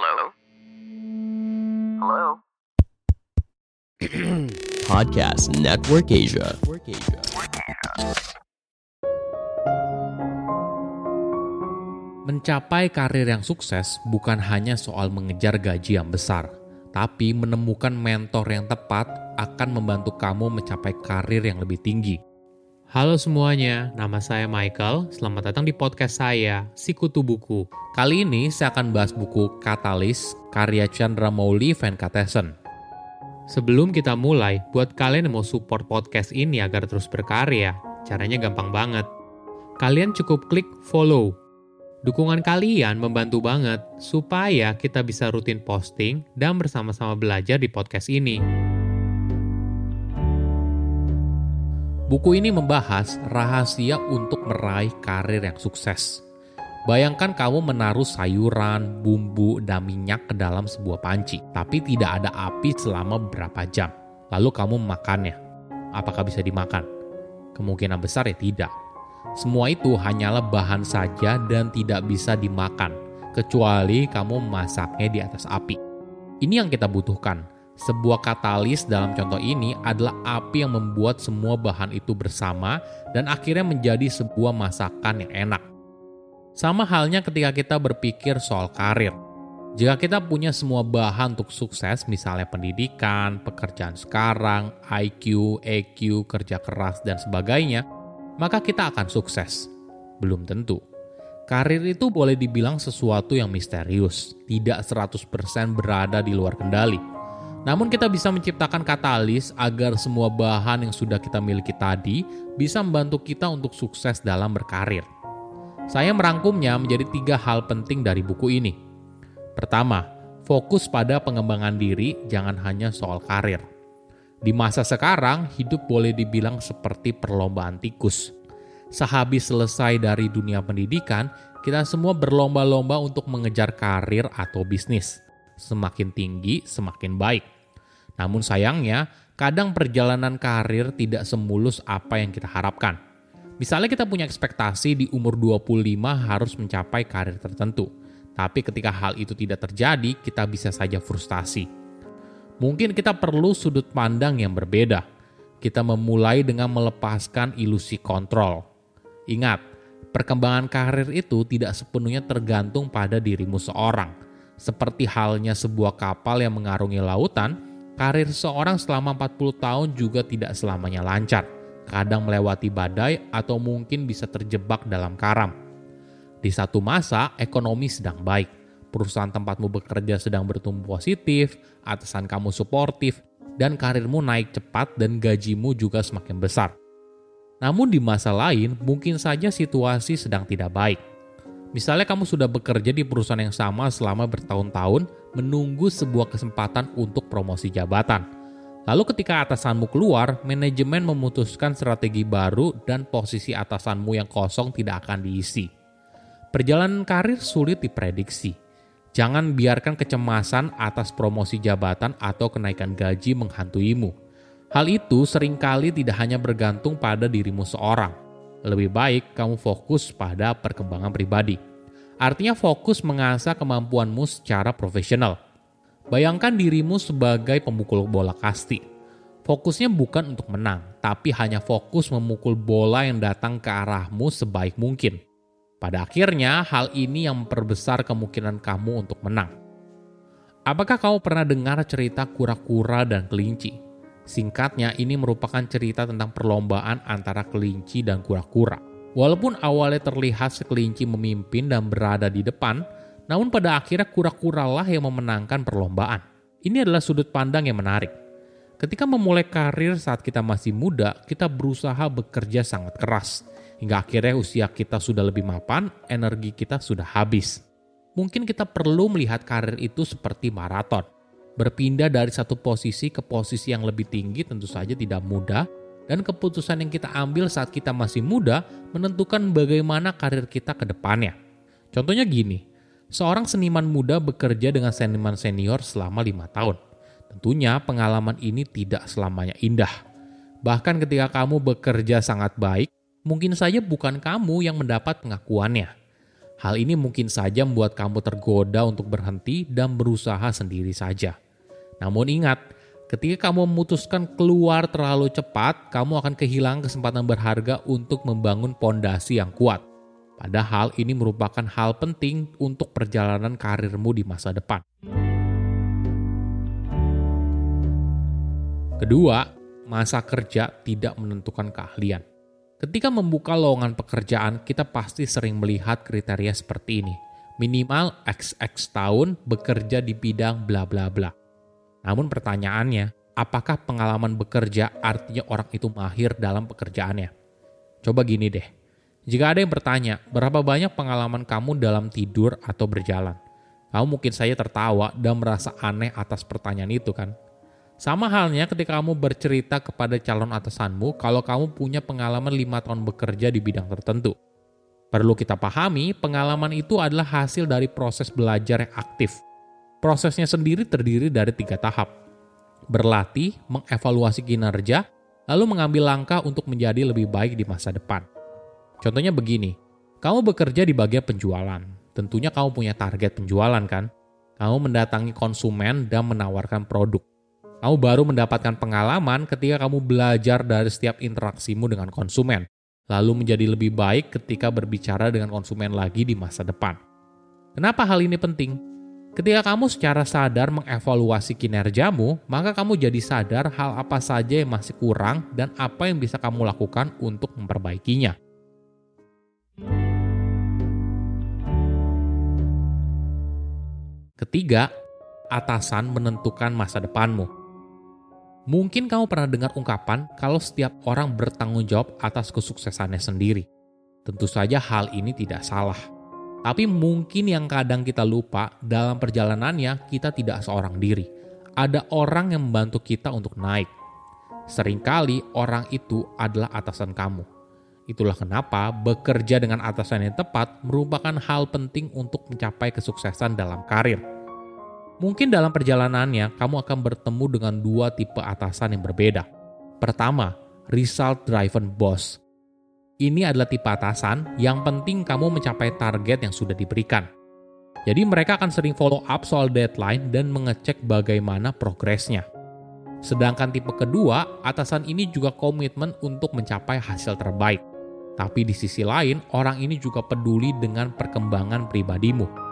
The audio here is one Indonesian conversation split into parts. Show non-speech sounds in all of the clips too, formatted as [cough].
Hello? Hello? [clears throat] Podcast Network Asia. Mencapai karir yang sukses bukan hanya soal mengejar gaji yang besar, tapi menemukan mentor yang tepat akan membantu kamu mencapai karir yang lebih tinggi. Halo semuanya, nama saya Michael. Selamat datang di podcast saya, Sikutu Buku. Kali ini saya akan bahas buku Katalis, karya Chandra Mouli Van Katesen. Sebelum kita mulai, buat kalian yang mau support podcast ini agar terus berkarya, caranya gampang banget. Kalian cukup klik follow. Dukungan kalian membantu banget supaya kita bisa rutin posting dan bersama-sama belajar di podcast ini. Buku ini membahas rahasia untuk meraih karir yang sukses. Bayangkan kamu menaruh sayuran, bumbu, dan minyak ke dalam sebuah panci, tapi tidak ada api selama beberapa jam. Lalu kamu memakannya. Apakah bisa dimakan? Kemungkinan besar ya tidak. Semua itu hanyalah bahan saja dan tidak bisa dimakan, kecuali kamu memasaknya di atas api. Ini yang kita butuhkan. Sebuah katalis dalam contoh ini adalah api yang membuat semua bahan itu bersama dan akhirnya menjadi sebuah masakan yang enak. Sama halnya ketika kita berpikir soal karir. Jika kita punya semua bahan untuk sukses, misalnya pendidikan, pekerjaan sekarang, IQ, EQ, kerja keras, dan sebagainya, maka kita akan sukses. Belum tentu. Karir itu boleh dibilang sesuatu yang misterius, tidak 100% berada di luar kendali. Namun kita bisa menciptakan katalis agar semua bahan yang sudah kita miliki tadi bisa membantu kita untuk sukses dalam berkarir. Saya merangkumnya menjadi tiga hal penting dari buku ini. Pertama, fokus pada pengembangan diri, jangan hanya soal karir. Di masa sekarang, hidup boleh dibilang seperti perlombaan tikus. Sehabis selesai dari dunia pendidikan, kita semua berlomba-lomba untuk mengejar karir atau bisnis. Semakin tinggi, semakin baik. Namun sayangnya, kadang perjalanan karir tidak semulus apa yang kita harapkan. Misalnya kita punya ekspektasi di umur 25 harus mencapai karir tertentu. Tapi ketika hal itu tidak terjadi, kita bisa saja frustasi. Mungkin kita perlu sudut pandang yang berbeda. Kita memulai dengan melepaskan ilusi kontrol. Ingat, perkembangan karir itu tidak sepenuhnya tergantung pada dirimu seorang. Seperti halnya sebuah kapal yang mengarungi lautan, karir seorang selama 40 tahun juga tidak selamanya lancar. Kadang melewati badai atau mungkin bisa terjebak dalam karam. Di satu masa, ekonomi sedang baik. Perusahaan tempatmu bekerja sedang bertumbuh positif, atasan kamu suportif, dan karirmu naik cepat dan gajimu juga semakin besar. Namun di masa lain, mungkin saja situasi sedang tidak baik. Misalnya kamu sudah bekerja di perusahaan yang sama selama bertahun-tahun, menunggu sebuah kesempatan untuk promosi jabatan. Lalu ketika atasanmu keluar, manajemen memutuskan strategi baru dan posisi atasanmu yang kosong tidak akan diisi. Perjalanan karir sulit diprediksi. Jangan biarkan kecemasan atas promosi jabatan atau kenaikan gaji menghantuimu. Hal itu sering kali tidak hanya bergantung pada dirimu seorang. Lebih baik kamu fokus pada perkembangan pribadi. Artinya fokus mengasah kemampuanmu secara profesional. Bayangkan dirimu sebagai pemukul bola kasti. Fokusnya bukan untuk menang, tapi hanya fokus memukul bola yang datang ke arahmu sebaik mungkin. Pada akhirnya, hal ini yang memperbesar kemungkinan kamu untuk menang. Apakah kamu pernah dengar cerita kura-kura dan kelinci? Singkatnya, ini merupakan cerita tentang perlombaan antara kelinci dan kura-kura. Walaupun awalnya terlihat sekelinci memimpin dan berada di depan, namun pada akhirnya kura-kuralah yang memenangkan perlombaan. Ini adalah sudut pandang yang menarik. Ketika memulai karir saat kita masih muda, kita berusaha bekerja sangat keras. Hingga akhirnya usia kita sudah lebih mapan, energi kita sudah habis. Mungkin kita perlu melihat karir itu seperti maraton. Berpindah dari satu posisi ke posisi yang lebih tinggi tentu saja tidak mudah, dan keputusan yang kita ambil saat kita masih muda menentukan bagaimana karir kita ke depannya. Contohnya gini, seorang seniman muda bekerja dengan seniman senior selama lima tahun. Tentunya pengalaman ini tidak selamanya indah. Bahkan ketika kamu bekerja sangat baik, mungkin saja bukan kamu yang mendapat pengakuannya. Hal ini mungkin saja membuat kamu tergoda untuk berhenti dan berusaha sendiri saja. Namun ingat, ketika kamu memutuskan keluar terlalu cepat, kamu akan kehilangan kesempatan berharga untuk membangun pondasi yang kuat. Padahal ini merupakan hal penting untuk perjalanan karirmu di masa depan. Kedua, masa kerja tidak menentukan keahlian. Ketika membuka lowongan pekerjaan, kita pasti sering melihat kriteria seperti ini. Minimal XX tahun bekerja di bidang bla bla bla. Namun pertanyaannya, apakah pengalaman bekerja artinya orang itu mahir dalam pekerjaannya? Coba gini deh. Jika ada yang bertanya, berapa banyak pengalaman kamu dalam tidur atau berjalan? Kamu mungkin saja tertawa dan merasa aneh atas pertanyaan itu kan? Sama halnya ketika kamu bercerita kepada calon atasanmu kalau kamu punya pengalaman lima tahun bekerja di bidang tertentu. Perlu kita pahami, pengalaman itu adalah hasil dari proses belajar yang aktif. Prosesnya sendiri terdiri dari tiga tahap. Berlatih, mengevaluasi kinerja, lalu mengambil langkah untuk menjadi lebih baik di masa depan. Contohnya begini, kamu bekerja di bagian penjualan. Tentunya kamu punya target penjualan kan? Kamu mendatangi konsumen dan menawarkan produk. Kamu baru mendapatkan pengalaman ketika kamu belajar dari setiap interaksimu dengan konsumen, lalu menjadi lebih baik ketika berbicara dengan konsumen lagi di masa depan. Kenapa hal ini penting? Ketika kamu secara sadar mengevaluasi kinerjamu, maka kamu jadi sadar hal apa saja yang masih kurang dan apa yang bisa kamu lakukan untuk memperbaikinya. Ketiga, atasan menentukan masa depanmu. Mungkin kamu pernah dengar ungkapan kalau setiap orang bertanggung jawab atas kesuksesannya sendiri. Tentu saja hal ini tidak salah. Tapi mungkin yang kadang kita lupa dalam perjalanannya kita tidak seorang diri. Ada orang yang membantu kita untuk naik. Seringkali orang itu adalah atasan kamu. Itulah kenapa bekerja dengan atasan yang tepat merupakan hal penting untuk mencapai kesuksesan dalam karir. Mungkin dalam perjalanannya kamu akan bertemu dengan dua tipe atasan yang berbeda. Pertama, result driven boss. Ini adalah tipe atasan yang penting kamu mencapai target yang sudah diberikan. Jadi mereka akan sering follow up soal deadline dan mengecek bagaimana progresnya. Sedangkan tipe kedua, atasan ini juga komitmen untuk mencapai hasil terbaik. Tapi di sisi lain, orang ini juga peduli dengan perkembangan pribadimu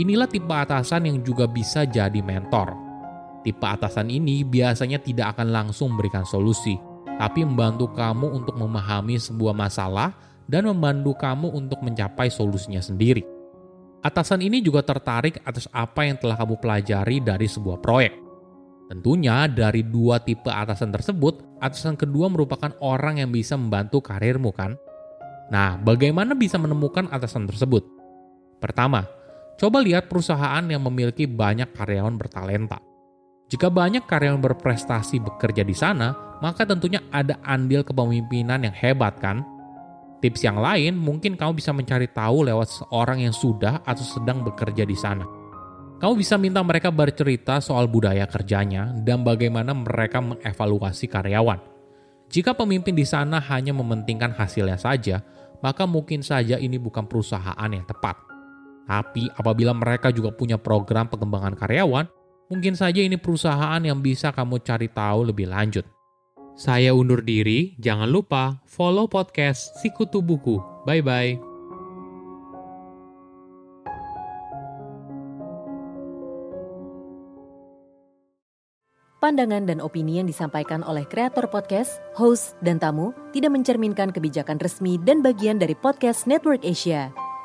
Inilah tipe atasan yang juga bisa jadi mentor. Tipe atasan ini biasanya tidak akan langsung memberikan solusi, tapi membantu kamu untuk memahami sebuah masalah dan membantu kamu untuk mencapai solusinya sendiri. Atasan ini juga tertarik atas apa yang telah kamu pelajari dari sebuah proyek. Tentunya dari dua tipe atasan tersebut, atasan kedua merupakan orang yang bisa membantu karirmu kan? Nah, bagaimana bisa menemukan atasan tersebut? Pertama, Coba lihat perusahaan yang memiliki banyak karyawan bertalenta. Jika banyak karyawan berprestasi bekerja di sana, maka tentunya ada andil kepemimpinan yang hebat kan? Tips yang lain mungkin kamu bisa mencari tahu lewat seorang yang sudah atau sedang bekerja di sana. Kamu bisa minta mereka bercerita soal budaya kerjanya dan bagaimana mereka mengevaluasi karyawan. Jika pemimpin di sana hanya mementingkan hasilnya saja, maka mungkin saja ini bukan perusahaan yang tepat. Tapi apabila mereka juga punya program pengembangan karyawan, mungkin saja ini perusahaan yang bisa kamu cari tahu lebih lanjut. Saya undur diri, jangan lupa follow podcast Sikutu Buku. Bye-bye. Pandangan dan opini yang disampaikan oleh kreator podcast, host, dan tamu tidak mencerminkan kebijakan resmi dan bagian dari podcast Network Asia.